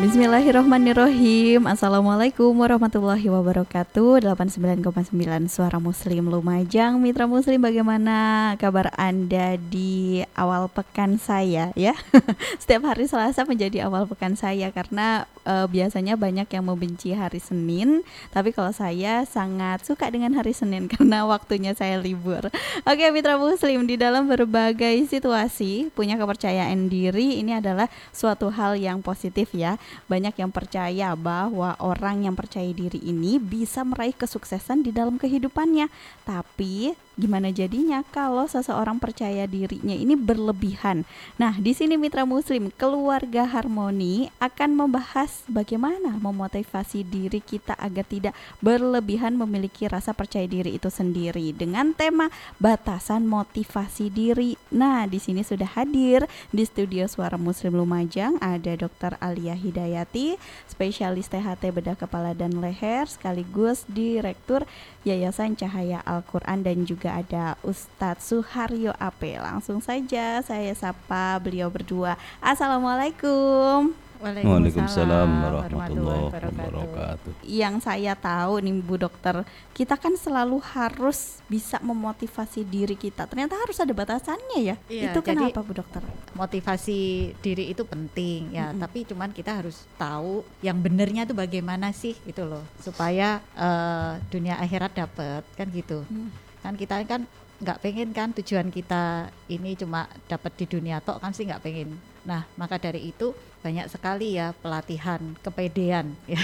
Bismillahirrohmanirrohim Assalamualaikum warahmatullahi wabarakatuh. 89,9 Suara Muslim Lumajang. Mitra Muslim bagaimana kabar Anda di awal pekan saya ya? Setiap hari Selasa menjadi awal pekan saya Karena e, biasanya banyak yang membenci hari Senin. Tapi kalau saya sangat suka dengan hari Senin Karena waktunya saya libur. Oke Mitra Muslim di dalam berbagai situasi Punya kepercayaan diri Ini adalah suatu hal yang positif ya banyak yang percaya bahwa orang yang percaya diri ini bisa meraih kesuksesan di dalam kehidupannya. Tapi gimana jadinya kalau seseorang percaya dirinya ini berlebihan? Nah, di sini mitra muslim keluarga harmoni akan membahas bagaimana memotivasi diri kita agar tidak berlebihan memiliki rasa percaya diri itu sendiri dengan tema batasan motivasi diri. Nah, di sini sudah hadir di studio Suara Muslim Lumajang ada Dr. Alia Hidayati, spesialis THT bedah kepala dan leher sekaligus Direktur Yayasan Cahaya Al-Quran dan juga ada Ustadz Suharyo Ape. Langsung saja saya sapa beliau berdua. Assalamualaikum. Waalaikumsalam warahmatullahi wabarakatuh. Yang saya tahu nih Bu Dokter, kita kan selalu harus bisa memotivasi diri kita. Ternyata harus ada batasannya ya. Iya, itu jadi kenapa Bu Dokter? motivasi diri itu penting ya Mm-mm. tapi cuman kita harus tahu yang benernya itu bagaimana sih gitu loh supaya eh, dunia akhirat dapat kan gitu Hmm. Kan kita kan nggak pengen kan tujuan kita ini cuma dapat di dunia tok kan sih nggak pengen. Nah maka dari itu banyak sekali ya pelatihan kepedean ya.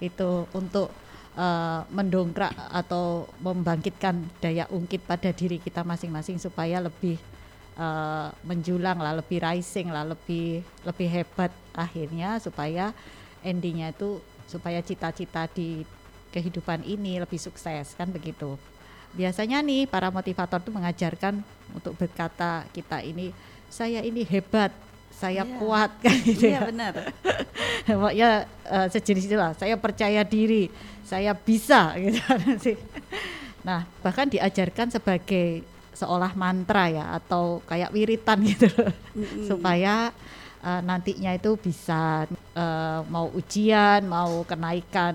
Itu untuk eh, mendongkrak atau membangkitkan daya ungkit pada diri kita masing-masing supaya lebih eh, menjulang lah, lebih rising lah, lebih lebih hebat akhirnya supaya endingnya itu supaya cita-cita di kehidupan ini lebih sukses kan begitu. Biasanya nih para motivator tuh mengajarkan untuk berkata kita ini saya ini hebat, saya Iya. kuat kan gitu Iya ya. benar. Pokoknya eh, sejenis itulah. Saya percaya diri, saya bisa gitu sih. Nah, bahkan diajarkan sebagai seolah mantra ya atau kayak wiritan gitu loh. Mm-mm. supaya eh, nantinya itu bisa eh, mau ujian, mau kenaikan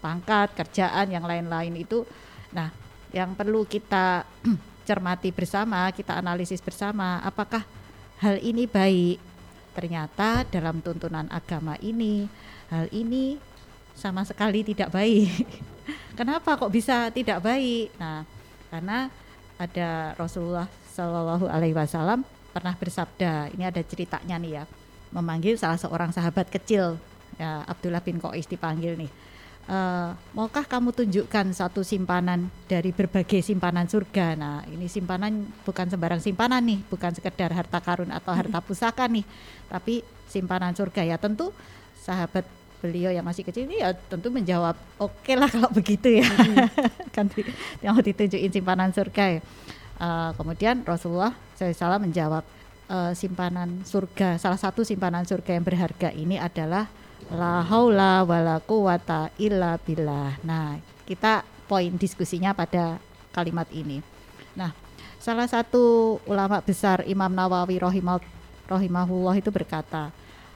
pangkat, kerjaan yang lain-lain itu. Nah, yang perlu kita cermati bersama, kita analisis bersama, apakah hal ini baik? Ternyata dalam tuntunan agama ini, hal ini sama sekali tidak baik. Kenapa kok bisa tidak baik? Nah, karena ada Rasulullah Shallallahu Alaihi Wasallam pernah bersabda, ini ada ceritanya nih ya, memanggil salah seorang sahabat kecil, ya Abdullah bin Qais dipanggil nih. "Eh, maukah kamu tunjukkan satu simpanan dari berbagai simpanan surga? Nah, ini simpanan bukan sembarang simpanan nih, bukan sekedar harta karun atau harta pusaka nih, tapi simpanan surga ya. Tentu sahabat beliau yang masih kecil ini ya tentu menjawab oke lah kalau begitu ya kan di, yang mau ditunjukin simpanan surga ya Eh, kemudian Rasulullah SAW menjawab "Eh, simpanan surga salah satu simpanan surga yang berharga ini adalah la haula wala quwata illa billah nah kita poin diskusinya pada kalimat ini nah salah satu ulama besar Imam Nawawi rahimah rahimahullah itu berkata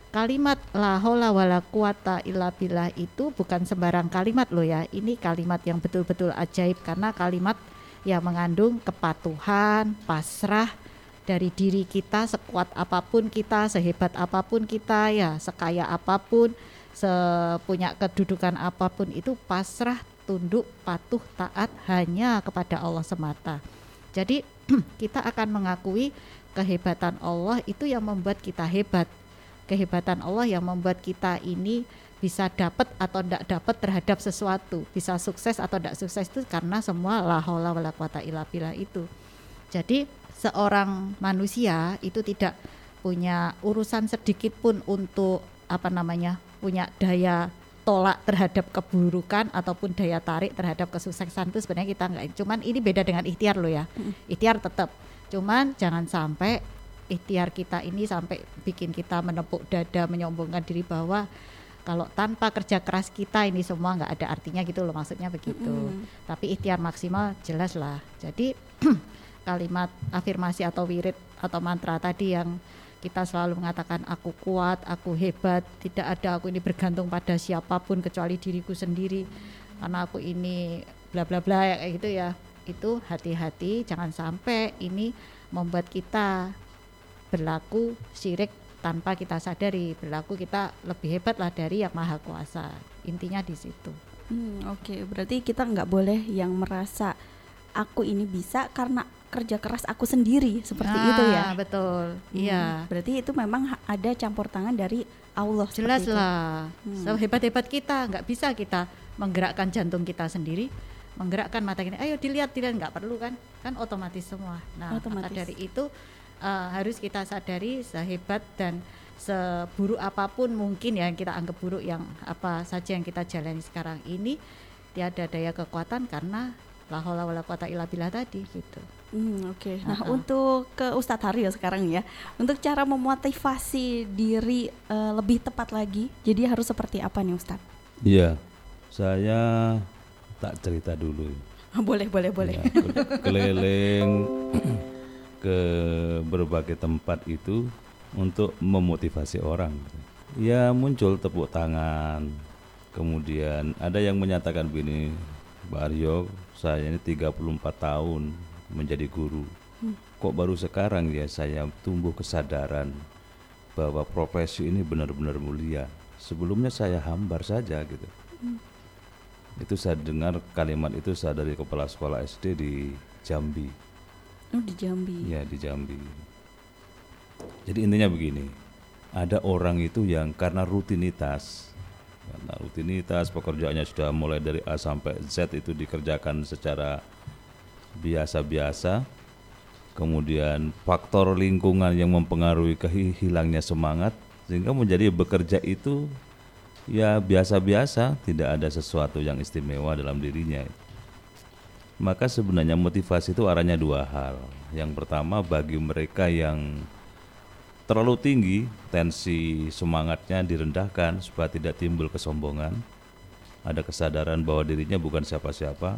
kalimat la haula wala quwata illa billah itu bukan sembarang kalimat loh ya. Ini kalimat yang betul-betul ajaib karena kalimat yang mengandung kepatuhan, pasrah dari diri kita sekuat apa pun kita, sehebat apa pun kita ya, sekaya apa pun, sepunya kedudukan apa pun itu pasrah, tunduk, patuh, taat hanya kepada Allah semata. Jadi kita akan mengakui kehebatan Allah itu yang membuat kita hebat kehebatan Allah yang membuat kita ini bisa dapat atau tidak dapat terhadap sesuatu, bisa sukses atau tidak sukses itu karena semua la haula wala quwata billah itu. Jadi seorang manusia itu tidak punya urusan sedikit pun untuk apa namanya punya daya tolak terhadap keburukan ataupun daya tarik terhadap kesuksesan itu sebenarnya kita nggak. Cuman ini beda dengan ikhtiar loh ya. Ikhtiar tetap. Cuman jangan sampai ikhtiar kita ini sampai bikin kita menepuk dada menyombongkan diri bahwa kalau tanpa kerja keras kita ini semua nggak ada artinya gitu loh maksudnya begitu. Mm-mm. tapi ikhtiar maksimal jelas lah. Jadi kalimat afirmasi atau wirid atau mantra tadi yang kita selalu mengatakan aku kuat, aku hebat, tidak ada aku ini bergantung pada siapa pun kecuali diriku sendiri karena aku ini bla bla bla ya, kayak gitu ya. Itu hati-hati jangan sampai ini membuat kita berlaku syirik tanpa kita sadari, berlaku kita lebih hebat lah dari yang maha kuasa. Intinya di situ. Hmm, Oke, berarti kita nggak boleh yang merasa aku ini bisa karena kerja keras aku sendiri seperti Ah, itu ya. betul. Hmm, Iya. Berarti itu memang ada campur tangan dari Allah. Jelas lah, Hmm. sehebat-hebat kita nggak bisa kita menggerakkan jantung kita sendiri, menggerakkan mata kita. Ayo dilihat, dilihat nggak perlu kan? Kan otomatis semua. Nah, maka Otomatis. dari itu eh, harus kita sadari sehebat dan seburuk apa pun mungkin ya yang kita anggap buruk yang apa saja yang kita jalani sekarang ini tiada daya kekuatan karena la haula wala quwata illa billah tadi gitu. Hmm, Oke, nah Uh-uh. untuk ke Ustadz Haryo sekarang ya, untuk cara memotivasi diri eh, lebih tepat lagi, jadi harus seperti apa nih Ustadz? Iya, saya tak cerita dulu. boleh, boleh, boleh. Ya, ke- keliling ke berbagai tempat itu untuk memotivasi orang. Ya muncul tepuk tangan. Kemudian ada yang menyatakan begini, Mbak Aryo, saya ini 34 tahun menjadi guru. Kok baru sekarang ya saya tumbuh kesadaran bahwa profesi ini benar-benar mulia. Sebelumnya saya hambar saja gitu. Itu saya dengar kalimat itu saya dari kepala sekolah SD di Jambi. Oh, di Jambi. Ya di Jambi. Jadi intinya begini, ada orang itu yang karena rutinitas, karena rutinitas pekerjaannya sudah mulai dari A sampai Z itu dikerjakan secara biasa-biasa, kemudian faktor lingkungan yang mempengaruhi kehilangnya semangat, sehingga menjadi bekerja itu ya biasa-biasa, tidak ada sesuatu yang istimewa dalam dirinya. Maka sebenarnya motivasi itu arahnya dua hal. Yang pertama bagi mereka yang terlalu tinggi, tensi semangatnya direndahkan supaya tidak timbul kesombongan. Ada kesadaran bahwa dirinya bukan siapa-siapa.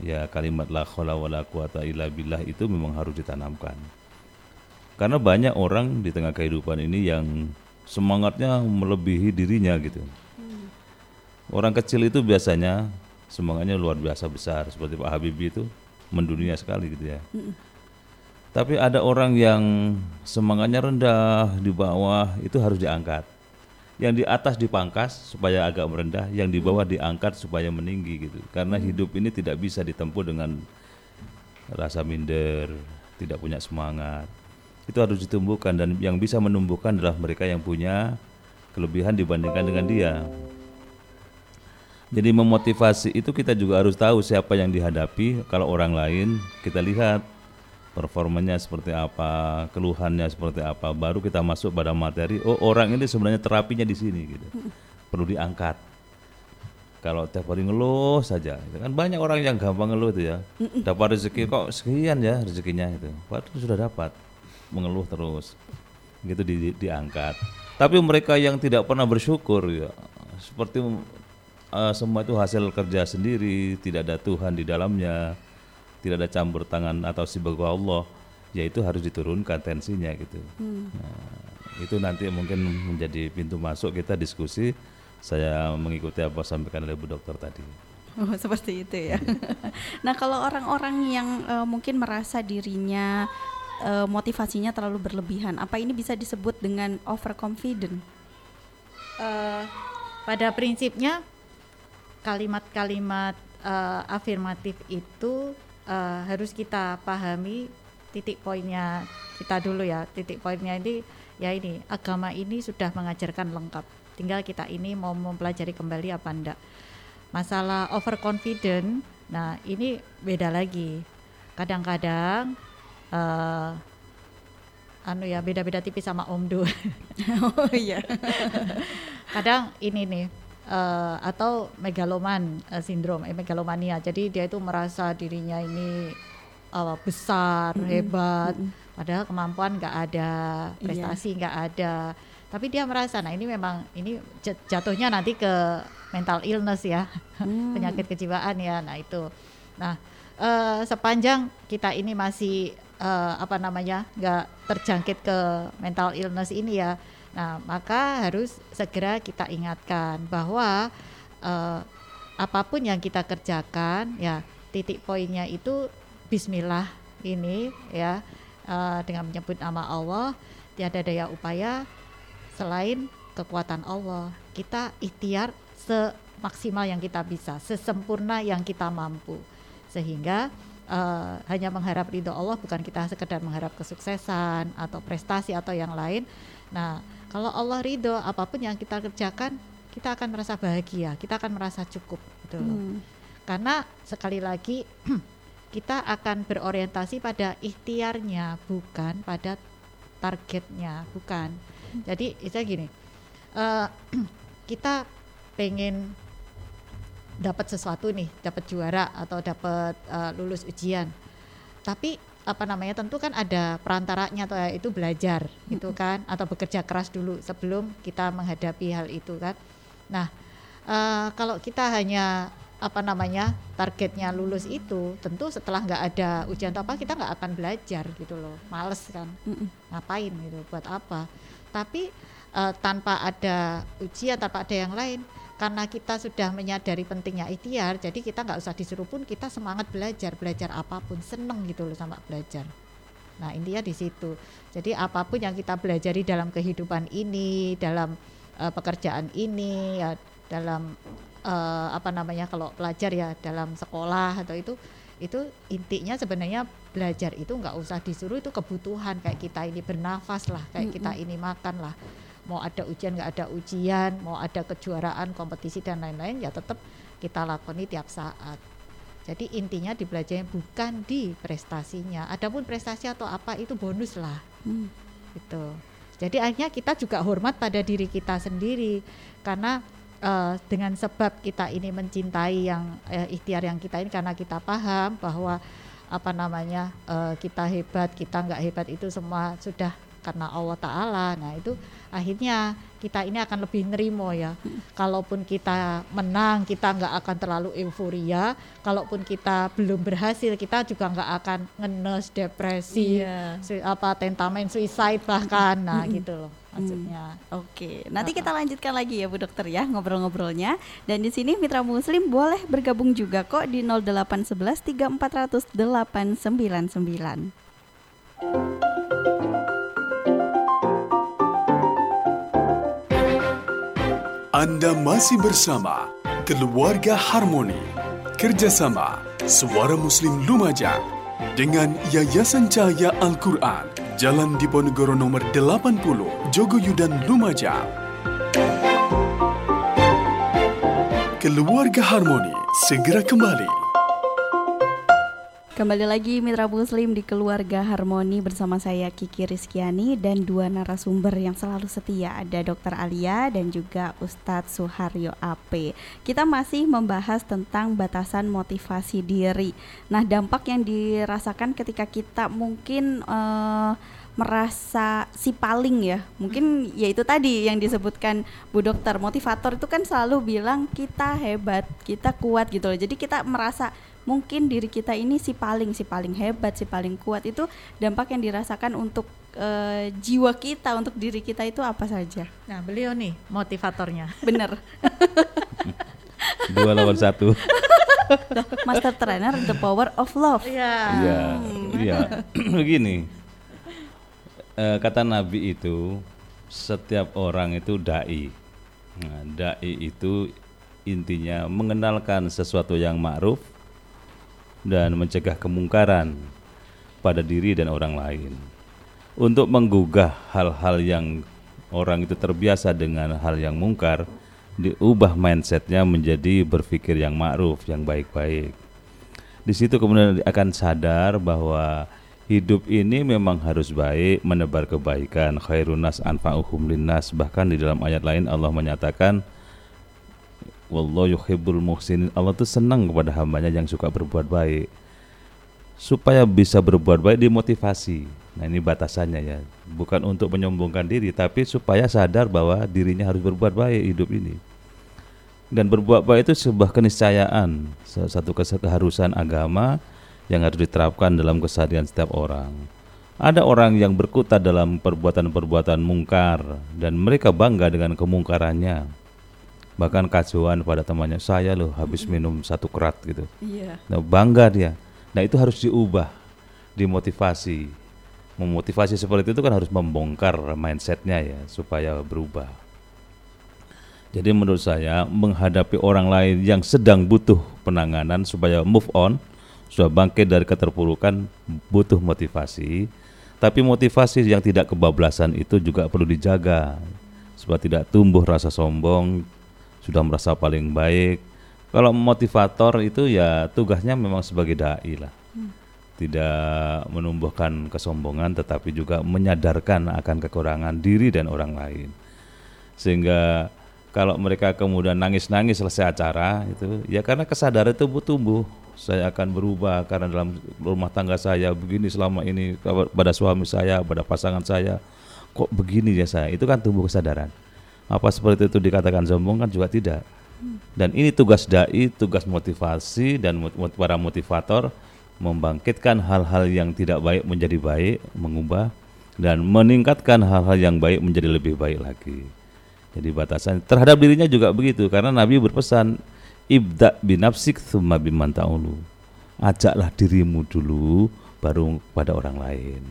Ya kalimat la khaula wala quwata illa billah itu memang harus ditanamkan. Karena banyak orang di tengah kehidupan ini yang semangatnya melebihi dirinya gitu. Orang kecil itu biasanya semangatnya luar biasa besar seperti Pak Habibie itu mendunia sekali gitu ya. Tapi ada orang yang semangatnya rendah di bawah itu harus diangkat. Yang di atas dipangkas supaya agak merendah, yang di bawah diangkat supaya meninggi gitu. Karena hidup ini tidak bisa ditempuh dengan rasa minder, tidak punya semangat. Itu harus ditumbuhkan dan yang bisa menumbuhkan adalah mereka yang punya kelebihan dibandingkan dengan dia. Jadi memotivasi itu kita juga harus tahu siapa yang dihadapi. Kalau orang lain kita lihat performanya seperti apa, keluhannya seperti apa, baru kita masuk pada materi. Oh orang ini sebenarnya terapinya di sini gitu, perlu diangkat. Kalau tiap hari ngeluh saja, gitu kan banyak orang yang gampang ngeluh itu ya. Dapat rezeki kok sekian ya rezekinya itu, padahal sudah dapat mengeluh terus, gitu di, di- diangkat. Tapi mereka yang tidak pernah bersyukur ya, seperti eh, semua itu hasil kerja sendiri, tidak ada Tuhan di dalamnya, tidak ada campur tangan atau sebagai Allah, ya itu harus diturunkan tensinya gitu. Nah, itu nanti mungkin menjadi pintu masuk kita diskusi. Saya mengikuti apa sampaikan oleh Bu Dokter tadi. Oh, seperti itu ya. nah, kalau orang-orang yang eh, mungkin merasa dirinya eh, motivasinya terlalu berlebihan, apa ini bisa disebut dengan overconfident? Eh, pada prinsipnya kalimat-kalimat eh, afirmatif itu eh, harus kita pahami titik poinnya kita dulu ya. Titik poinnya ini ya ini agama ini sudah mengajarkan lengkap. Tinggal kita ini mau mempelajari kembali apa enggak. Masalah overconfident nah ini beda lagi. Kadang-kadang eh, anu ya beda-beda tipis sama Om Du. Oh iya. kadang ini nih eh, atau megaloman eh, sindrom, eh, megalomania. Jadi dia itu merasa dirinya ini eh, besar, hebat, padahal kemampuan nggak ada, Iya. prestasi nggak ada. Tapi dia merasa, nah ini memang ini jat- jatuhnya nanti ke mental illness ya, Hmm. penyakit kejiwaan ya. Nah itu, nah eh, sepanjang kita ini masih eh, apa namanya nggak terjangkit ke mental illness ini ya, nah maka harus segera kita ingatkan bahwa eh, apa pun yang kita kerjakan ya titik poinnya itu Bismillah ini ya eh, dengan menyebut nama Allah tiada daya upaya selain kekuatan Allah. Kita ikhtiar semaksimal yang kita bisa sesempurna yang kita mampu. Sehingga eh, hanya mengharap ridho Allah bukan kita sekedar mengharap kesuksesan atau prestasi atau yang lain. Nah kalau Allah ridho apa pun yang kita kerjakan kita akan merasa bahagia kita akan merasa cukup gitu loh. Hmm. karena sekali lagi kita akan berorientasi pada ikhtiarnya bukan pada targetnya bukan. Jadi saya gini eh, kita pengen dapat sesuatu nih dapat juara atau dapat eh, lulus ujian. Tapi apa namanya tentu kan ada perantaranya atau itu belajar itu kan atau bekerja keras dulu sebelum kita menghadapi hal itu kan. Nah eh, kalau kita hanya apa namanya targetnya lulus itu tentu setelah nggak ada ujian atau apa kita nggak akan belajar gitu loh. Males kan. Mm-mm. ngapain gitu buat apa? Tapi eh, tanpa ada ujian tanpa ada yang lain karena kita sudah menyadari pentingnya ikhtiar jadi kita nggak usah disuruh pun kita semangat belajar belajar apa pun seneng gitu loh sama belajar. Nah intinya di situ. Jadi apa pun yang kita pelajari dalam kehidupan ini dalam eh, pekerjaan ini ya dalam eh, apa namanya kalau pelajar ya dalam sekolah atau itu itu intinya sebenarnya belajar itu nggak usah disuruh itu kebutuhan kayak kita ini bernafas lah kayak kita ini makan lah mau ada ujian nggak ada ujian. Mau ada kejuaraan kompetisi dan lain-lain ya tetap kita lakoni tiap saat. Jadi intinya di belajarnya bukan di prestasinya. Adapun prestasi atau apa itu bonus lah. Hmm. gitu. Jadi akhirnya kita juga hormat pada diri kita sendiri. Karena eh, dengan sebab kita ini mencintai yang eh, ikhtiar yang kita ini karena kita paham bahwa apa namanya eh, kita hebat kita nggak hebat itu semua sudah karena Allah Taala. Nah itu akhirnya kita ini akan lebih nerimo ya. Kalaupun kita menang kita nggak akan terlalu euforia. Kalaupun kita belum berhasil kita juga nggak akan ngenes depresi Iya. apa tentamen suicide bahkan nah gitu loh maksudnya Oke, nanti kita lanjutkan lagi ya Bu Dokter ya ngobrol-ngobrolnya. Dan di sini Mitra Muslim boleh bergabung juga kok di 0811 3400 899. Anda masih bersama Keluarga Harmoni. Kerjasama Suara Muslim Lumajang dengan Yayasan Cahaya Al-Quran Jalan Diponegoro nomor 80 Jogoyudan Lumajang Keluarga Harmoni segera kembali Kembali lagi Mitra Muslim di Keluarga Harmoni bersama saya Kiki Rizkiani dan dua narasumber yang selalu setia ada Dr. Alia dan juga Ustadz Suharyo AP. Kita masih membahas tentang batasan motivasi diri. Nah dampak yang dirasakan ketika kita mungkin eh, merasa si paling ya mungkin ya itu tadi yang disebutkan Bu Dokter motivator itu kan selalu bilang kita hebat kita kuat gitu loh jadi kita merasa mungkin diri kita ini si paling si paling hebat si paling kuat itu dampak yang dirasakan untuk eh, jiwa kita untuk diri kita itu apa saja nah beliau nih motivatornya bener Dua lawan satu. Master Trainer The Power of Love iya Iya, iya. Begini, eh, kata Nabi itu setiap orang itu dai. Nah, dai itu intinya mengenalkan sesuatu yang ma'ruf dan mencegah kemungkaran pada diri dan orang lain. Untuk menggugah hal-hal yang orang itu terbiasa dengan hal yang mungkar, diubah mindsetnya menjadi berpikir yang ma'ruf, yang baik-baik. Di situ kemudian akan sadar bahwa hidup ini memang harus baik, menebar kebaikan. Khairunas anfa'uhum linnas. Bahkan di dalam ayat lain Allah menyatakan wallahu yuhibbul muhsinin. Allah tuh senang kepada hambanya yang suka berbuat baik. Supaya bisa berbuat baik dimotivasi. Nah ini batasannya ya. Bukan untuk menyombongkan diri, tapi supaya sadar bahwa dirinya harus berbuat baik hidup ini. Dan berbuat baik itu sebuah keniscayaan, satu keharusan agama yang harus diterapkan dalam keseharian setiap orang. Ada orang yang berkutat dalam perbuatan-perbuatan mungkar dan mereka bangga dengan kemungkarannya. Bahkan kacauan pada temannya, saya loh habis minum satu kerat gitu. Iya. Nah, bangga dia. Nah, itu harus diubah, dimotivasi. Memotivasi seperti itu kan harus membongkar mindsetnya ya supaya berubah. Jadi menurut saya menghadapi orang lain yang sedang butuh penanganan supaya move on, sudah bangkit dari keterpurukan butuh motivasi. Tapi motivasi yang tidak kebablasan itu juga perlu dijaga supaya tidak tumbuh rasa sombong, sudah merasa paling baik. Kalau motivator itu ya tugasnya memang sebagai dai lah. Tidak menumbuhkan kesombongan tetapi juga menyadarkan akan kekurangan diri dan orang lain. Sehingga kalau mereka kemudian nangis-nangis selesai acara itu ya karena kesadaran itu tumbuh saya akan berubah karena dalam rumah tangga saya begini selama ini pada suami saya pada pasangan saya kok begini ya saya itu kan tumbuh kesadaran apa seperti itu dikatakan sombong kan juga tidak dan ini tugas dai tugas motivasi dan para motivator membangkitkan hal-hal yang tidak baik menjadi baik mengubah dan meningkatkan hal-hal yang baik menjadi lebih baik lagi jadi batasan terhadap dirinya juga begitu karena Nabi berpesan ibda binafsik thumma biman ta'ulu. Ajaklah dirimu dulu baru pada orang lain.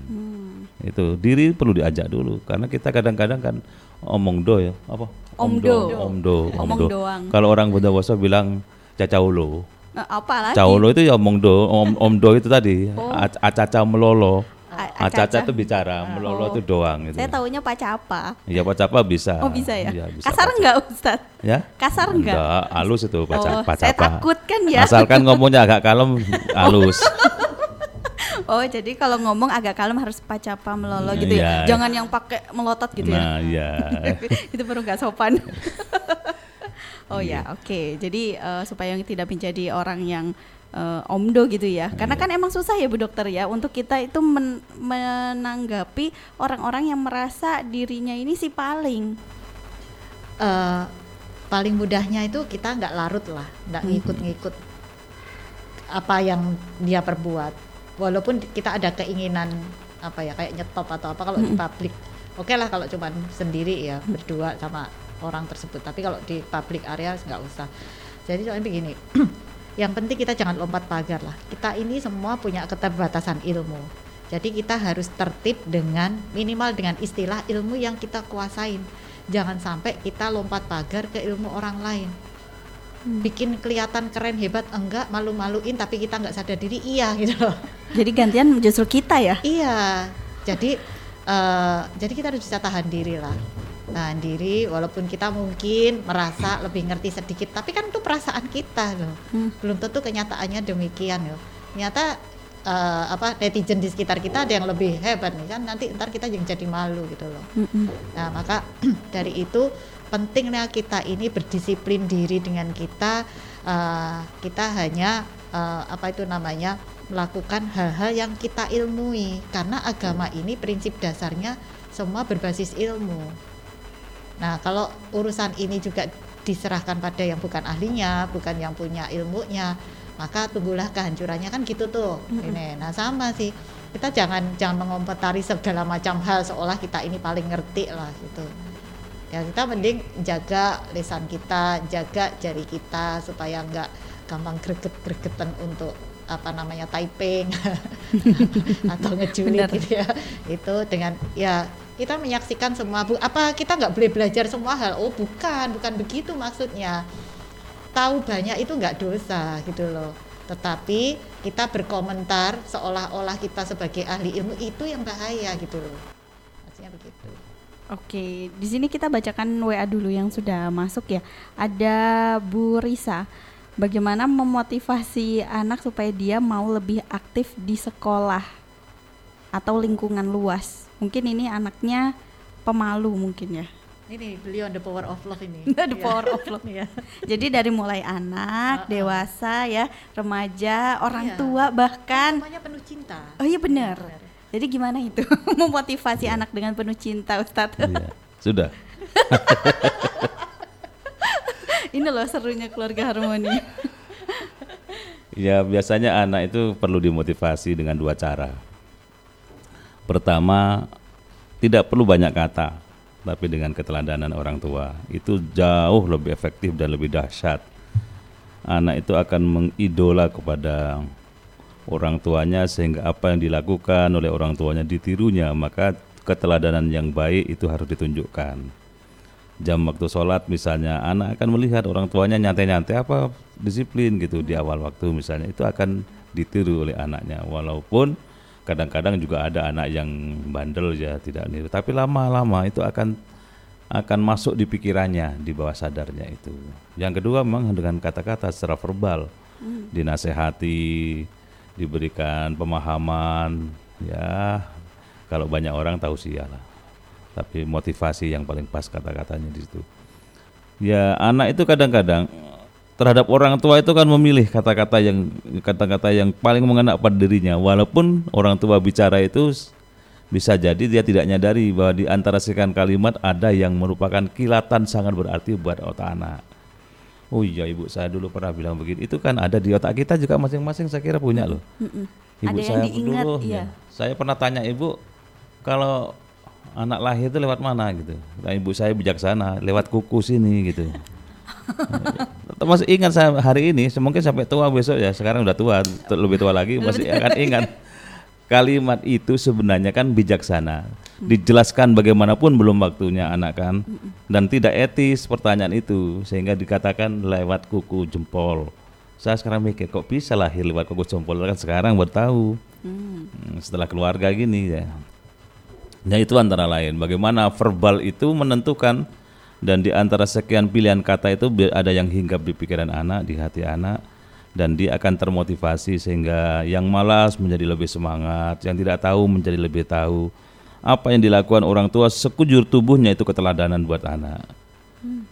Itu diri perlu diajak dulu karena kita kadang-kadang kan omong do ya, apa? Omdo. Omdo, omdo. doang. Kalau orang Bondowoso bilang cacaulo. Nah, apa lagi? Caulo itu ya omong do, om, omdo itu tadi. Oh. Acaca melolo. A- Acaca itu bicara, melolo Oh. itu doang gitu. Saya taunya pacapa. Ya pacapa bisa. Oh bisa ya? Iya, bisa Kasar enggak Ustaz? Ya? Kasar enggak? Enggak, halus itu baca Oh, saya takut kan ya. Asalkan ngomongnya agak kalem, halus. Oh, jadi kalau ngomong agak kalem harus pacapa melolo gitu Iya. ya. Jangan yang pakai melotot gitu ya. Nah, iya. itu baru nggak sopan. oh Iya. ya, oke. Jadi eh, supaya tidak menjadi orang yang eh, omdo gitu ya. Karena Iya. kan emang susah ya Bu Dokter ya untuk kita itu men- menanggapi orang-orang yang merasa dirinya ini si paling. Eh, paling mudahnya itu kita nggak larut lah, nggak ngikut-ngikut apa yang dia perbuat. Walaupun kita ada keinginan apa ya kayak nyetop atau apa kalau di publik, oke lah kalau cuman sendiri ya berdua sama orang tersebut. Tapi kalau di public area nggak usah. Jadi soalnya begini, yang penting kita jangan lompat pagar lah. Kita ini semua punya keterbatasan ilmu. Jadi kita harus tertib dengan minimal dengan istilah ilmu yang kita kuasain. Jangan sampai kita lompat pagar ke ilmu orang lain. Bikin kelihatan keren hebat enggak malu-maluin tapi kita nggak sadar diri iya gitu loh. Jadi gantian justru kita ya. Iya. Jadi eh, jadi kita harus bisa tahan diri lah. Tahan diri walaupun kita mungkin merasa lebih ngerti sedikit tapi kan itu perasaan kita loh. Hmm. Belum tentu kenyataannya demikian loh. Ternyata eh, apa netizen di sekitar kita ada yang lebih hebat nih kan nanti ntar kita yang jadi malu gitu loh. Mm-mm. Nah, maka dari itu pentingnya kita ini berdisiplin diri dengan kita eh, kita hanya eh, apa itu namanya melakukan hal-hal yang kita ilmui karena agama ini prinsip dasarnya semua berbasis ilmu. Nah, kalau urusan ini juga diserahkan pada yang bukan ahlinya, bukan yang punya ilmunya, maka tunggulah kehancurannya kan gitu tuh. Ini. Nah, sama sih. Kita jangan jangan mengomentari segala macam hal seolah kita ini paling ngerti lah gitu. Ya kita mending jaga lisan kita, jaga jari kita supaya nggak gampang greget-gregetan untuk apa namanya typing atau ngejulit Benar. gitu ya. Itu dengan ya kita menyaksikan semua bu apa kita nggak boleh belajar semua hal. Oh bukan bukan begitu maksudnya. Tahu banyak itu nggak dosa gitu loh. Tetapi kita berkomentar seolah-olah kita sebagai ahli ilmu itu yang bahaya gitu loh. Maksudnya begitu Oke, di sini kita bacakan WA dulu yang sudah masuk ya. Ada Bu Risa. Bagaimana memotivasi anak supaya dia mau lebih aktif di sekolah atau lingkungan luas? Mungkin ini anaknya pemalu mungkin ya. Ini beliau the power of love ini. The Iya. power of love. Iya. Jadi dari mulai anak, Uh-uh. dewasa ya, remaja, orang Iya. tua bahkan Semuanya penuh cinta. Oh iya benar. Benar. Jadi gimana itu memotivasi anak dengan penuh cinta, Ustadz? Iya. Sudah. Ini loh serunya keluarga harmoni. Ya biasanya anak itu perlu dimotivasi dengan dua cara. Pertama, tidak perlu banyak kata, tapi dengan keteladanan orang tua itu jauh lebih efektif dan lebih dahsyat. Anak itu akan mengidola kepada orang tuanya sehingga apa yang dilakukan oleh orang tuanya ditirunya, maka keteladanan yang baik itu harus ditunjukkan. Jam waktu sholat misalnya anak akan melihat orang tuanya nyantai-nyantai apa disiplin gitu di awal waktu misalnya itu akan ditiru oleh anaknya. Walaupun kadang-kadang juga ada anak yang bandel ya tidak niru. Tapi lama-lama itu akan akan masuk di pikirannya di bawah sadarnya itu. Yang kedua memang dengan kata-kata secara verbal dinasehati diberikan pemahaman ya kalau banyak orang tahu sih tapi motivasi yang paling pas kata-katanya di situ. Ya anak itu kadang-kadang terhadap orang tua itu kan memilih kata-kata yang kata-kata yang paling mengena pada dirinya walaupun orang tua bicara itu bisa jadi dia tidak nyadari bahwa di antara sekian kalimat ada yang merupakan kilatan sangat berarti buat otak anak. Oh iya ibu saya dulu pernah bilang begini. Itu kan ada di otak kita juga masing-masing saya kira punya loh. Ibu Ada yang saya diingat, dulu, iya. ya. Saya pernah tanya ibu kalau anak lahir itu lewat mana gitu. Nah, ibu saya bijaksana, lewat kuku sini gitu. masih ingat saya hari ini, mungkin sampai tua besok ya. Sekarang udah tua, lebih tua lagi masih akan ingat. Kalimat itu sebenarnya kan bijaksana. Dijelaskan bagaimanapun belum waktunya anak kan. Dan tidak etis pertanyaan itu sehingga dikatakan lewat kuku jempol. Saya sekarang mikir kok bisa lahir lewat kuku jempol kan sekarang baru tahu. Hmm, Setelah keluarga gini ya. Nah itu antara lain bagaimana verbal itu menentukan dan di antara sekian pilihan kata itu ada yang hinggap di pikiran anak, di hati anak dan dia akan termotivasi sehingga yang malas menjadi lebih semangat, yang tidak tahu menjadi lebih tahu. Apa yang dilakukan orang tua sekujur tubuhnya itu keteladanan buat anak.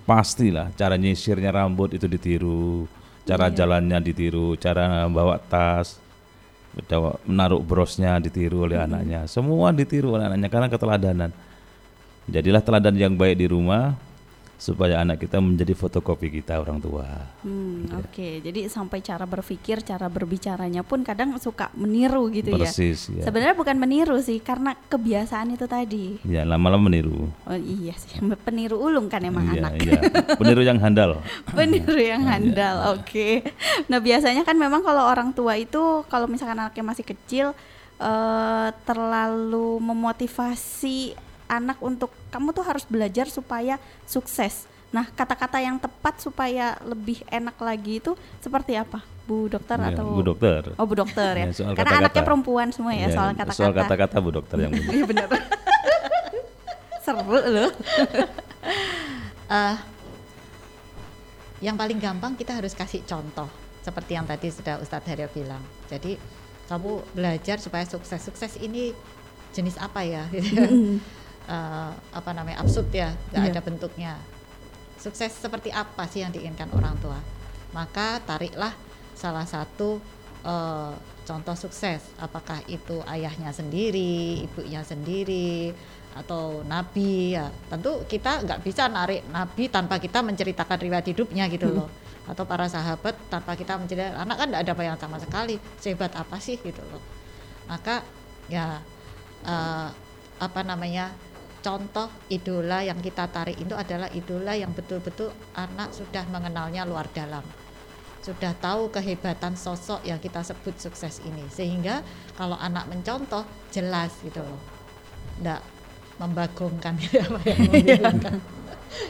Pastilah cara nyisirnya rambut itu ditiru, cara jalannya ditiru, cara bawa tas, menaruh brosnya ditiru oleh anaknya semua ditiru oleh anaknya karena keteladanan jadilah teladan yang baik di rumah supaya anak kita menjadi fotokopi kita orang tua Hmm, Oke, jadi sampai cara berpikir, cara berbicaranya pun kadang suka meniru gitu ya. persis ya Sebenarnya bukan meniru sih, karena kebiasaan itu tadi. ya lama-lama meniru Oh iya sih, peniru ulung kan emang iya, anak. iya. peniru yang handal Peniru yang Iya. handal, oke. Nah biasanya kan memang kalau orang tua itu kalau misalkan anaknya masih kecil eh, terlalu memotivasi anak untuk kamu tuh harus belajar supaya sukses. Nah kata-kata yang tepat supaya lebih enak lagi itu seperti apa, Bu Dokter Iya, atau Bu Dokter. Oh Bu Dokter ya, Iya, soal karena kata-kata. anaknya perempuan semua ya Iya, soal kata-kata. soal kata-kata Bu Dokter yang benar Iya benar. Seru loh. Eh, yang paling gampang kita harus kasih contoh seperti yang tadi sudah Ustadz Haryo bilang. Jadi kamu belajar supaya sukses. Sukses ini jenis apa ya? Eh, apa namanya absurd ya, nggak Iya. ada bentuknya. Sukses seperti apa sih yang diinginkan orang tua? Maka tariklah salah satu eh, contoh sukses. Apakah itu ayahnya sendiri, ibunya sendiri, atau nabi ya? Tentu kita nggak bisa narik nabi tanpa kita menceritakan riwayat hidupnya gitu loh. Atau para sahabat tanpa kita menceritakan anak kan nggak ada bayangan sama sekali. Sehebat apa sih gitu loh? Maka ya eh, apa namanya contoh idola yang kita tarik itu adalah idola yang betul-betul anak sudah mengenalnya luar dalam. Sudah tahu kehebatan sosok yang kita sebut sukses ini. Sehingga kalau anak mencontoh jelas gitu loh. Enggak membagongkan. Gitu apa yang mau dibilangkan.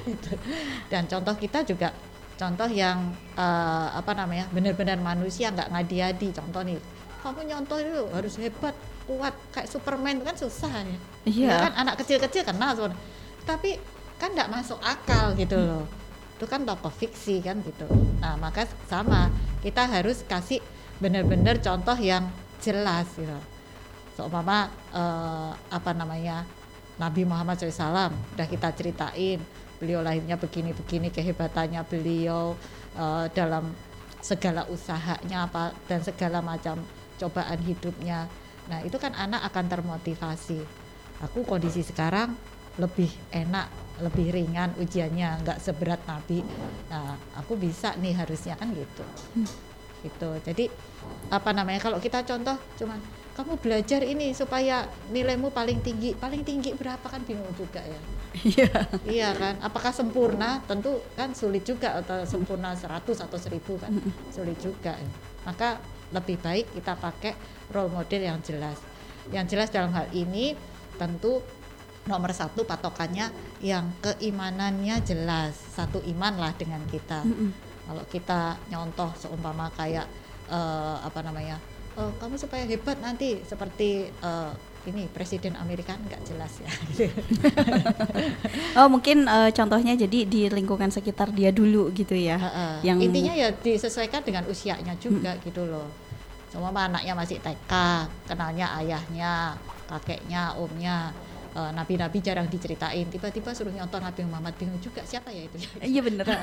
Itu. dan contoh kita juga contoh yang eh, apa namanya benar-benar manusia nggak ngadi-adi. Contoh nih kamu nyontoh itu harus hebat kuat kayak Superman itu kan susah ya. Iya. Ya kan anak kecil-kecil kenal sebenarnya. tapi kan nggak masuk akal gitu loh. Itu kan tokoh fiksi kan gitu. Nah maka sama kita harus kasih benar-benar contoh yang jelas gitu. Seumpama eh, apa namanya Nabi Muhammad SAW udah kita ceritain beliau lahirnya begini-begini kehebatannya beliau uh, dalam segala usahanya apa dan segala macam cobaan hidupnya nah itu kan anak akan termotivasi. Aku kondisi sekarang lebih enak lebih ringan ujiannya nggak seberat Nabi. Nah aku bisa nih harusnya kan gitu. Hmm. gitu. Jadi apa namanya kalau kita contoh cuman kamu belajar ini supaya nilaimu paling tinggi. Paling tinggi berapa kan bingung juga ya. Iya. Iya kan? Apakah sempurna? Tentu kan sulit juga atau sempurna 100 atau 1000 kan? Sulit juga ya. maka lebih baik kita pakai role model yang jelas. Yang jelas dalam hal ini tentu nomor satu patokannya yang keimanannya jelas. Satu iman lah dengan kita. Mm -mm. kalau kita nyontoh seumpama kayak uh, apa namanya oh, kamu supaya hebat nanti seperti uh, ini presiden Amerika nggak jelas ya. oh mungkin uh, contohnya jadi di lingkungan sekitar dia dulu gitu ya. Uh, uh. Yang intinya ya disesuaikan dengan usianya juga hmm. gitu loh. Semua anaknya masih TK, kenalnya ayahnya, kakeknya, omnya uh, nabi-nabi jarang diceritain. Tiba-tiba suruh nyonton Nabi Muhammad bingung juga. Siapa ya itu? Iya bener.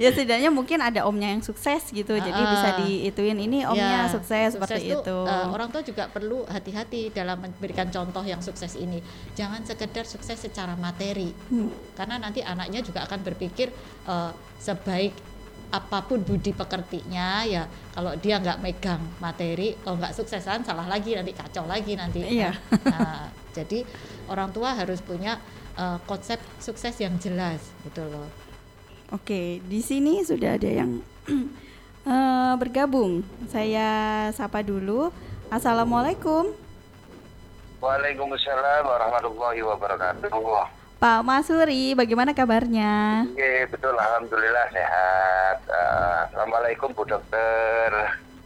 Ya setidaknya mungkin ada omnya yang sukses gitu. Jadi bisa diituin ini omnya ya, sukses, sukses seperti itu, itu. Uh, orang tua juga perlu hati-hati dalam memberikan contoh yang sukses ini. Jangan sekedar sukses secara materi. Hmm. karena nanti anaknya juga akan berpikir uh, sebaik apa pun budi pekertinya ya kalau dia nggak megang materi kalau nggak suksesan salah lagi nanti kacau lagi nanti. Iya. nah, jadi orang tua harus punya uh, konsep sukses yang jelas gitu loh. Oke di sini sudah ada yang uh, bergabung. Saya sapa dulu. Assalamualaikum. Waalaikumsalam warahmatullahi wabarakatuh Pak Masuri, bagaimana kabarnya? Oke, betul, alhamdulillah sehat. Uh, Assalamualaikum Bu Dokter.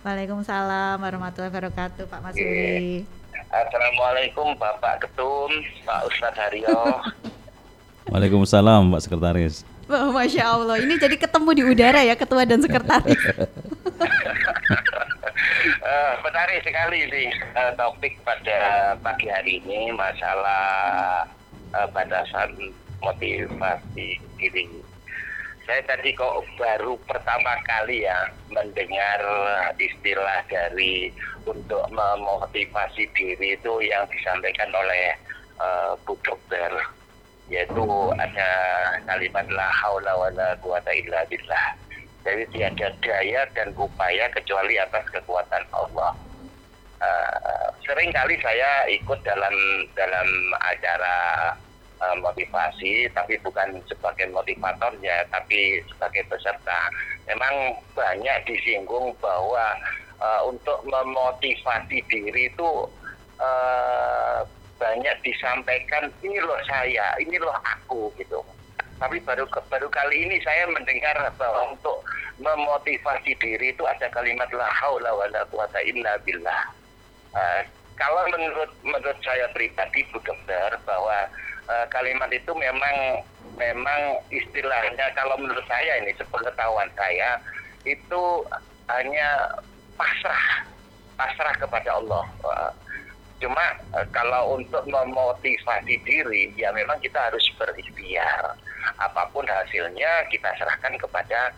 Waalaikumsalam warahmatullahi wabarakatuh, Pak Masuri. Assalamualaikum Bapak Ketum, Pak Ustadz Haryo. Waalaikumsalam Pak Sekretaris. Oh, Masya Allah, ini jadi ketemu di udara ya Ketua dan Sekretaris. uh, menarik sekali sih uh, topik pada pagi hari ini masalah uh, batasan motivasi diri. Saya tadi kok baru pertama kali ya mendengar istilah dari untuk memotivasi diri itu yang disampaikan oleh uh, Bu Dokter yaitu ada kalimat la haula wala quwata illa billah. Jadi tiada daya dan upaya kecuali atas kekuatan Allah. Uh, sering kali saya ikut dalam dalam acara uh, motivasi, tapi bukan sebagai motivatornya, tapi sebagai peserta. Memang banyak disinggung bahwa uh, untuk memotivasi diri itu uh, banyak disampaikan ini loh saya, ini loh aku gitu. Tapi baru baru kali ini saya mendengar bahwa untuk memotivasi diri itu ada kalimat la haula wala quwata illa billah. Uh, kalau menurut menurut saya pribadi Bu Dokter bahwa uh, kalimat itu memang memang istilahnya kalau menurut saya ini sepengetahuan saya itu hanya pasrah pasrah kepada Allah. Uh, cuma uh, kalau untuk memotivasi diri ya memang kita harus berikhtiar. Apa pun hasilnya kita serahkan kepada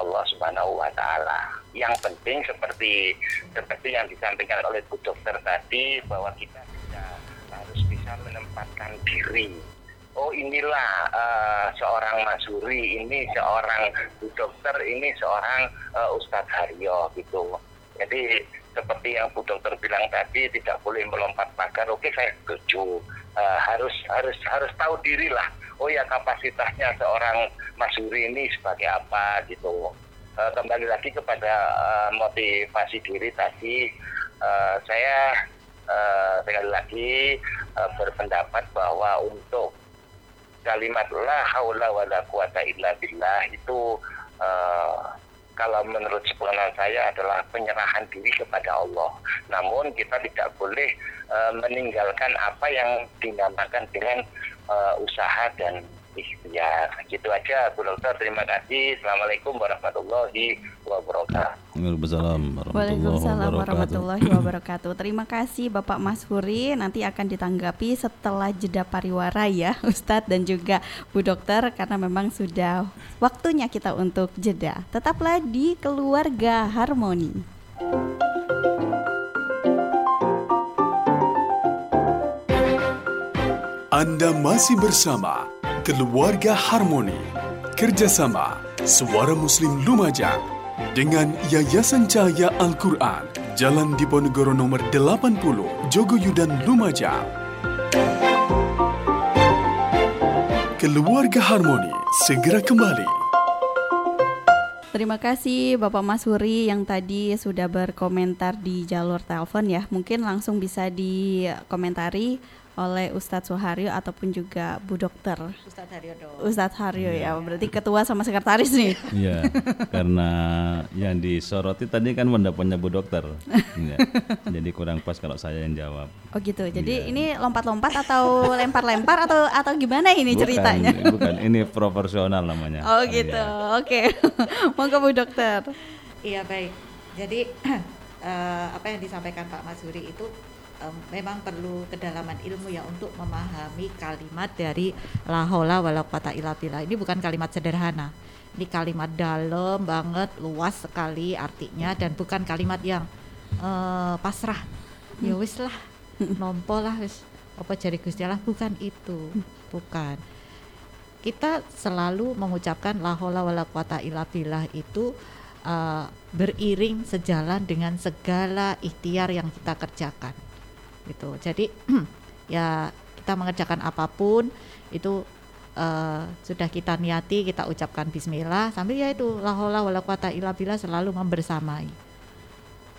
Allah Subhanahu wa taala. Yang penting seperti seperti yang disampaikan oleh Bu Dokter tadi bahwa kita menempatkan diri. Oh inilah uh, seorang Masuri, ini seorang dokter, ini seorang uh, Ustadz Haryo gitu. Jadi seperti yang Bu Dokter bilang tadi tidak boleh melompat pagar. Oke saya setuju. Uh, harus harus harus tahu diri lah. Oh ya kapasitasnya seorang Masuri ini sebagai apa gitu. Uh, kembali lagi kepada uh, motivasi diri tadi. Uh, saya uh, sekali lagi uh, berpendapat bahwa untuk kalimat la haula wala quwata illa billah itu uh, kalau menurut sepengetahuan saya adalah penyerahan diri kepada Allah. Namun kita tidak boleh uh, meninggalkan apa yang dinamakan dengan uh, usaha dan ikhtiar. Gitu aja Bu Dokter, terima kasih. Assalamualaikum warahmatullahi wabarakatuh. Waalaikumsalam warahmatullahi Waalaikumsalam wabarakatuh. warahmatullahi wabarakatuh. Terima kasih Bapak Mas Huri. Nanti akan ditanggapi setelah jeda pariwara ya, Ustadz dan juga Bu Dokter karena memang sudah waktunya kita untuk jeda. Tetaplah di keluarga harmoni. Anda masih bersama Keluarga Harmoni Kerjasama Suara Muslim Lumajang Dengan Yayasan Cahaya Al-Quran Jalan Diponegoro nomor 80 Jogoyudan Lumajang Keluarga Harmoni segera kembali Terima kasih Bapak Mas Huri yang tadi sudah berkomentar di jalur telepon ya. Mungkin langsung bisa dikomentari oleh Ustadz Suharyo ataupun juga Bu Dokter. Ustadz Haryodo. Ustadz Haryo ya, berarti ketua sama sekretaris nih. Iya, karena yang disoroti tadi kan pendapatnya Bu Dokter. Iya. Jadi kurang pas kalau saya yang jawab. Oh gitu. Jadi Iya. ini lompat-lompat atau lempar-lempar atau atau gimana ini Bukan, ceritanya? Bukan, ini proporsional namanya. Oh gitu. Iya. Oke. Monggo Bu Dokter. Iya baik. Jadi eh, apa yang disampaikan Pak Mas Huri itu em, memang perlu kedalaman ilmu ya untuk memahami kalimat dari la haula wala quwata illa billah. Ini bukan kalimat sederhana. Ini kalimat dalam banget, luas sekali artinya dan bukan kalimat yang eh, pasrah. Ya wis lah, nompo lah wis. Apa jari Gusti Allah bukan itu. Bukan kita selalu mengucapkan la haula wala quwata illa billah itu uh, beriring sejalan dengan segala ikhtiar yang kita kerjakan. Gitu. Jadi ya kita mengerjakan apa pun itu uh, sudah kita niati, kita ucapkan bismillah sambil ya itu la haula wala quwata illa billah selalu membersamai.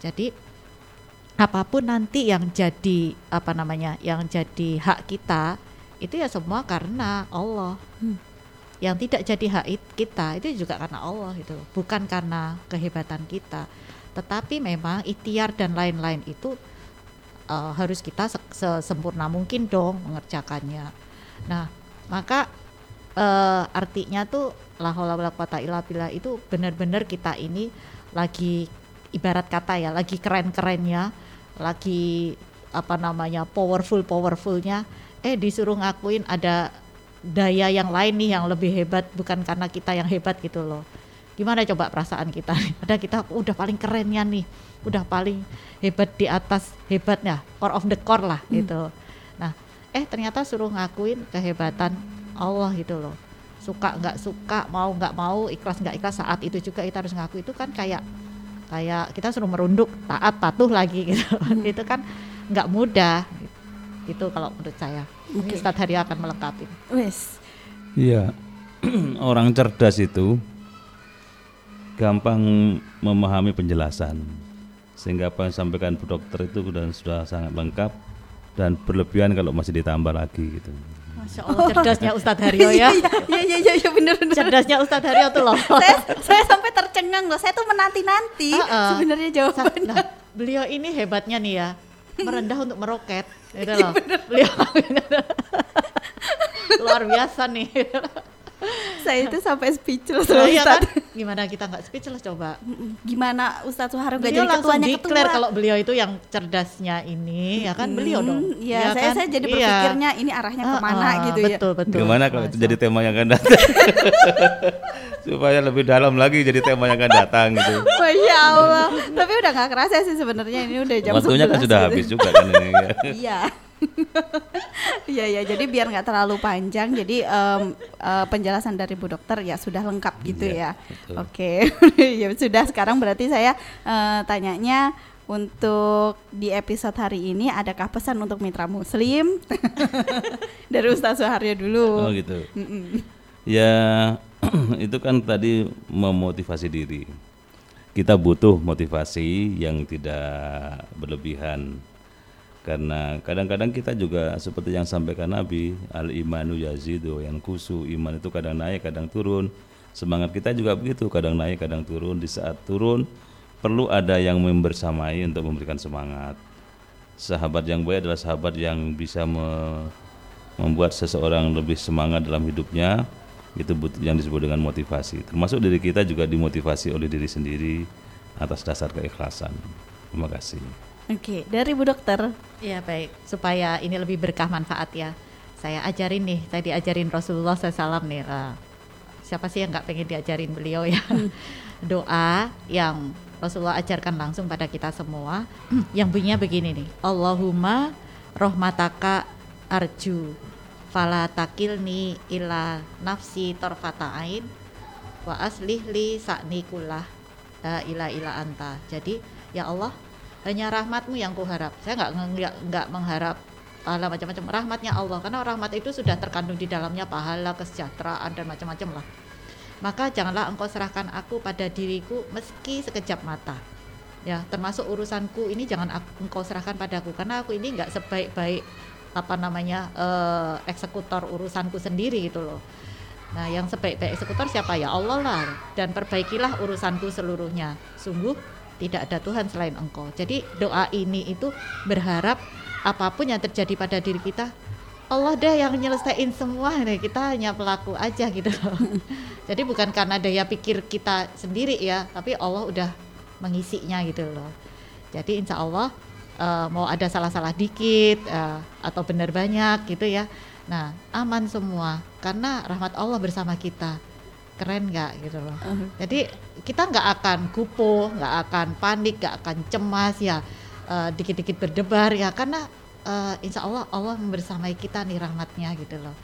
Jadi apa pun nanti yang jadi apa namanya yang jadi hak kita itu ya semua karena Allah yang tidak jadi hak it- kita itu juga karena Allah itu bukan karena kehebatan kita tetapi memang ikhtiar dan lain-lain itu uh, harus kita se- sesempurna mungkin dong mengerjakannya. Nah maka eh, artinya tuh la haula wala quwata illa billah itu benar-benar kita ini lagi ibarat kata ya lagi keren-kerennya lagi apa namanya powerful powerfulnya eh disuruh ngakuin ada daya yang lain nih yang lebih hebat bukan karena kita yang hebat gitu loh gimana coba perasaan kita ada kita udah paling kerennya nih udah paling hebat di atas hebatnya core of the core lah gitu. Nah eh ternyata suruh ngakuin kehebatan Allah gitu loh. Suka nggak suka mau nggak mau ikhlas nggak ikhlas saat itu juga kita harus ngaku. Itu kan kayak kayak kita suruh merunduk taat patuh lagi gitu. Itu kan nggak mudah itu kalau menurut saya. Ini Ustadz Haryo akan melengkapi. Wes. Iya, orang cerdas itu gampang memahami penjelasan, sehingga apa yang disampaikan Bu Dokter itu sudah sudah sangat lengkap dan berlebihan kalau masih ditambah lagi gitu. Masya Allah cerdasnya Ustadz Haryo ya Iya iya iya iya bener bener. cerdasnya Ustadz Haryo tuh loh saya saya sampai tercengang loh. Saya tuh menanti-nanti Heeh. sebenarnya jawabannya. Nah, beliau ini hebatnya nih ya merendah untuk meroket gitu loh beliau luar biasa nih saya itu sampai speechless loh iya kan gimana kita nggak speechless coba Gimana Ustadz Suharyo gak beliau jadi ketuanya ketua? kalau beliau itu yang cerdasnya ini ya kan beliau dong Iya, Ya saya kan? saya jadi Iya. berpikirnya ini arahnya ke mana Heeh, gitu ya. betul betul Gimana kalau itu jadi tema yang akan datang? Supaya lebih dalam lagi jadi tema yang akan datang gitu. Masya Allah. Tapi udah nggak kerasa sih sebenarnya ini udah jam Waktunya kan 11 sudah gitu. habis juga kan ini. ya. Iya. Iya ya, jadi biar nggak terlalu panjang, jadi em, eh, penjelasan dari Bu Dokter ya sudah lengkap gitu Iya, ya. betul. Oke, ya sudah. Sekarang berarti saya eh, tanyanya untuk di episode hari ini adakah pesan untuk mitra Muslim dari Ustaz Suharyo dulu? Oh gitu. Mm-mm. Ya itu kan tadi memotivasi diri. Kita butuh motivasi yang tidak berlebihan. Karena kadang-kadang kita juga seperti yang sampaikan Nabi, al imanu yazidu yang kusu, iman itu kadang naik, kadang turun. Semangat kita juga begitu, kadang naik, kadang turun. Di saat turun perlu ada yang membersamai untuk memberikan semangat. Sahabat yang baik adalah sahabat yang bisa me- membuat seseorang lebih semangat dalam hidupnya itu yang disebut dengan motivasi. Termasuk diri kita juga dimotivasi oleh diri sendiri atas dasar keikhlasan. Terima kasih. Oke, dari Bu Dokter. Ya baik, supaya ini lebih berkah manfaat ya. Saya ajarin nih, saya diajarin Rasulullah SAW nih. Uh, siapa sih yang nggak pengen diajarin beliau ya? Hmm. Doa yang Rasulullah ajarkan langsung pada kita semua, yang bunyinya begini nih. Allahumma rohmataka arju fala takilni ila nafsi torfata ain wa aslih li sakni kullah ila ila anta. Jadi ya Allah hanya rahmatmu yang kuharap. Saya nggak nggak nggak mengharap pahala macam-macam. Rahmatnya Allah karena rahmat itu sudah terkandung di dalamnya pahala kesejahteraan dan macam-macam lah. Maka janganlah engkau serahkan aku pada diriku meski sekejap mata. Ya termasuk urusanku ini jangan aku, engkau serahkan padaku karena aku ini nggak sebaik-baik apa namanya uh, eksekutor urusanku sendiri gitu loh. Nah, yang sebaik-baik eksekutor siapa? Ya Allah lah. Dan perbaikilah urusanku seluruhnya. Sungguh tidak ada Tuhan selain engkau. Jadi doa ini itu berharap apa pun yang terjadi pada diri kita Allah deh yang nyelesain semua nih kita hanya pelaku aja gitu loh. Jadi bukan karena daya pikir kita sendiri ya, tapi Allah udah mengisinya gitu loh. Jadi insya Allah uh, mau ada salah-salah dikit uh, atau benar banyak gitu ya. Nah aman semua karena rahmat Allah bersama kita keren nggak gitu loh. Uh-huh. Jadi kita nggak akan kupo, nggak akan panik, nggak akan cemas ya, uh, dikit-dikit berdebar ya karena uh, insya Allah Allah membersamai kita nih rahmatnya gitu loh.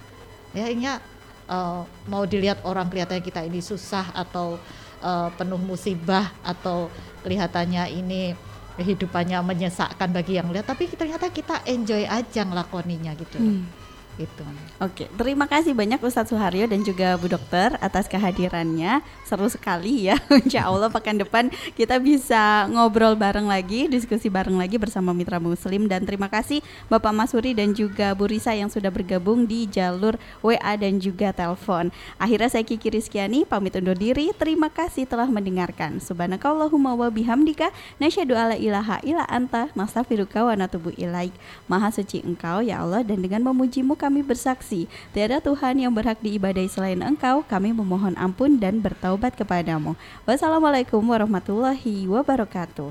Ya ini uh, mau dilihat orang kelihatannya kita ini susah atau uh, penuh musibah atau kelihatannya ini kehidupannya menyesakkan bagi yang lihat, tapi ternyata kita enjoy aja ngelakoninya gitu. Hmm itu. Oke, terima kasih banyak Ustadz Suharyo dan juga Bu Dokter atas kehadirannya. Seru sekali ya. Insya Allah pekan depan kita bisa ngobrol bareng lagi, diskusi bareng lagi bersama Mitra Muslim dan terima kasih Bapak Masuri dan juga Bu Risa yang sudah bergabung di jalur WA dan juga telepon. Akhirnya saya Kiki Rizkyani pamit undur diri. Terima kasih telah mendengarkan. Subhanakallahumma wa bihamdika nasyhadu alla ilaha illa anta nastaghfiruka wa natubu ilaik. Maha suci Engkau ya Allah dan dengan memujimu kami kami bersaksi, tiada Tuhan yang berhak diibadai selain Engkau. Kami memohon ampun dan bertaubat kepadamu. Wassalamualaikum warahmatullahi wabarakatuh.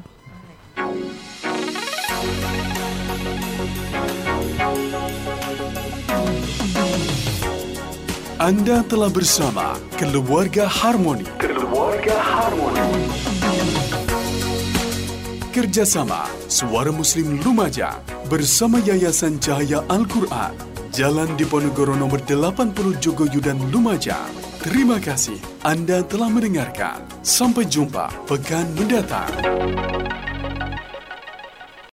Anda telah bersama Keluarga Harmoni. Keluarga Harmoni. Kerjasama Suara Muslim Lumajang bersama Yayasan Cahaya Al-Quran Jalan Diponegoro nomor 80 Jogoyudan Lumajang. Terima kasih Anda telah mendengarkan. Sampai jumpa pekan mendatang.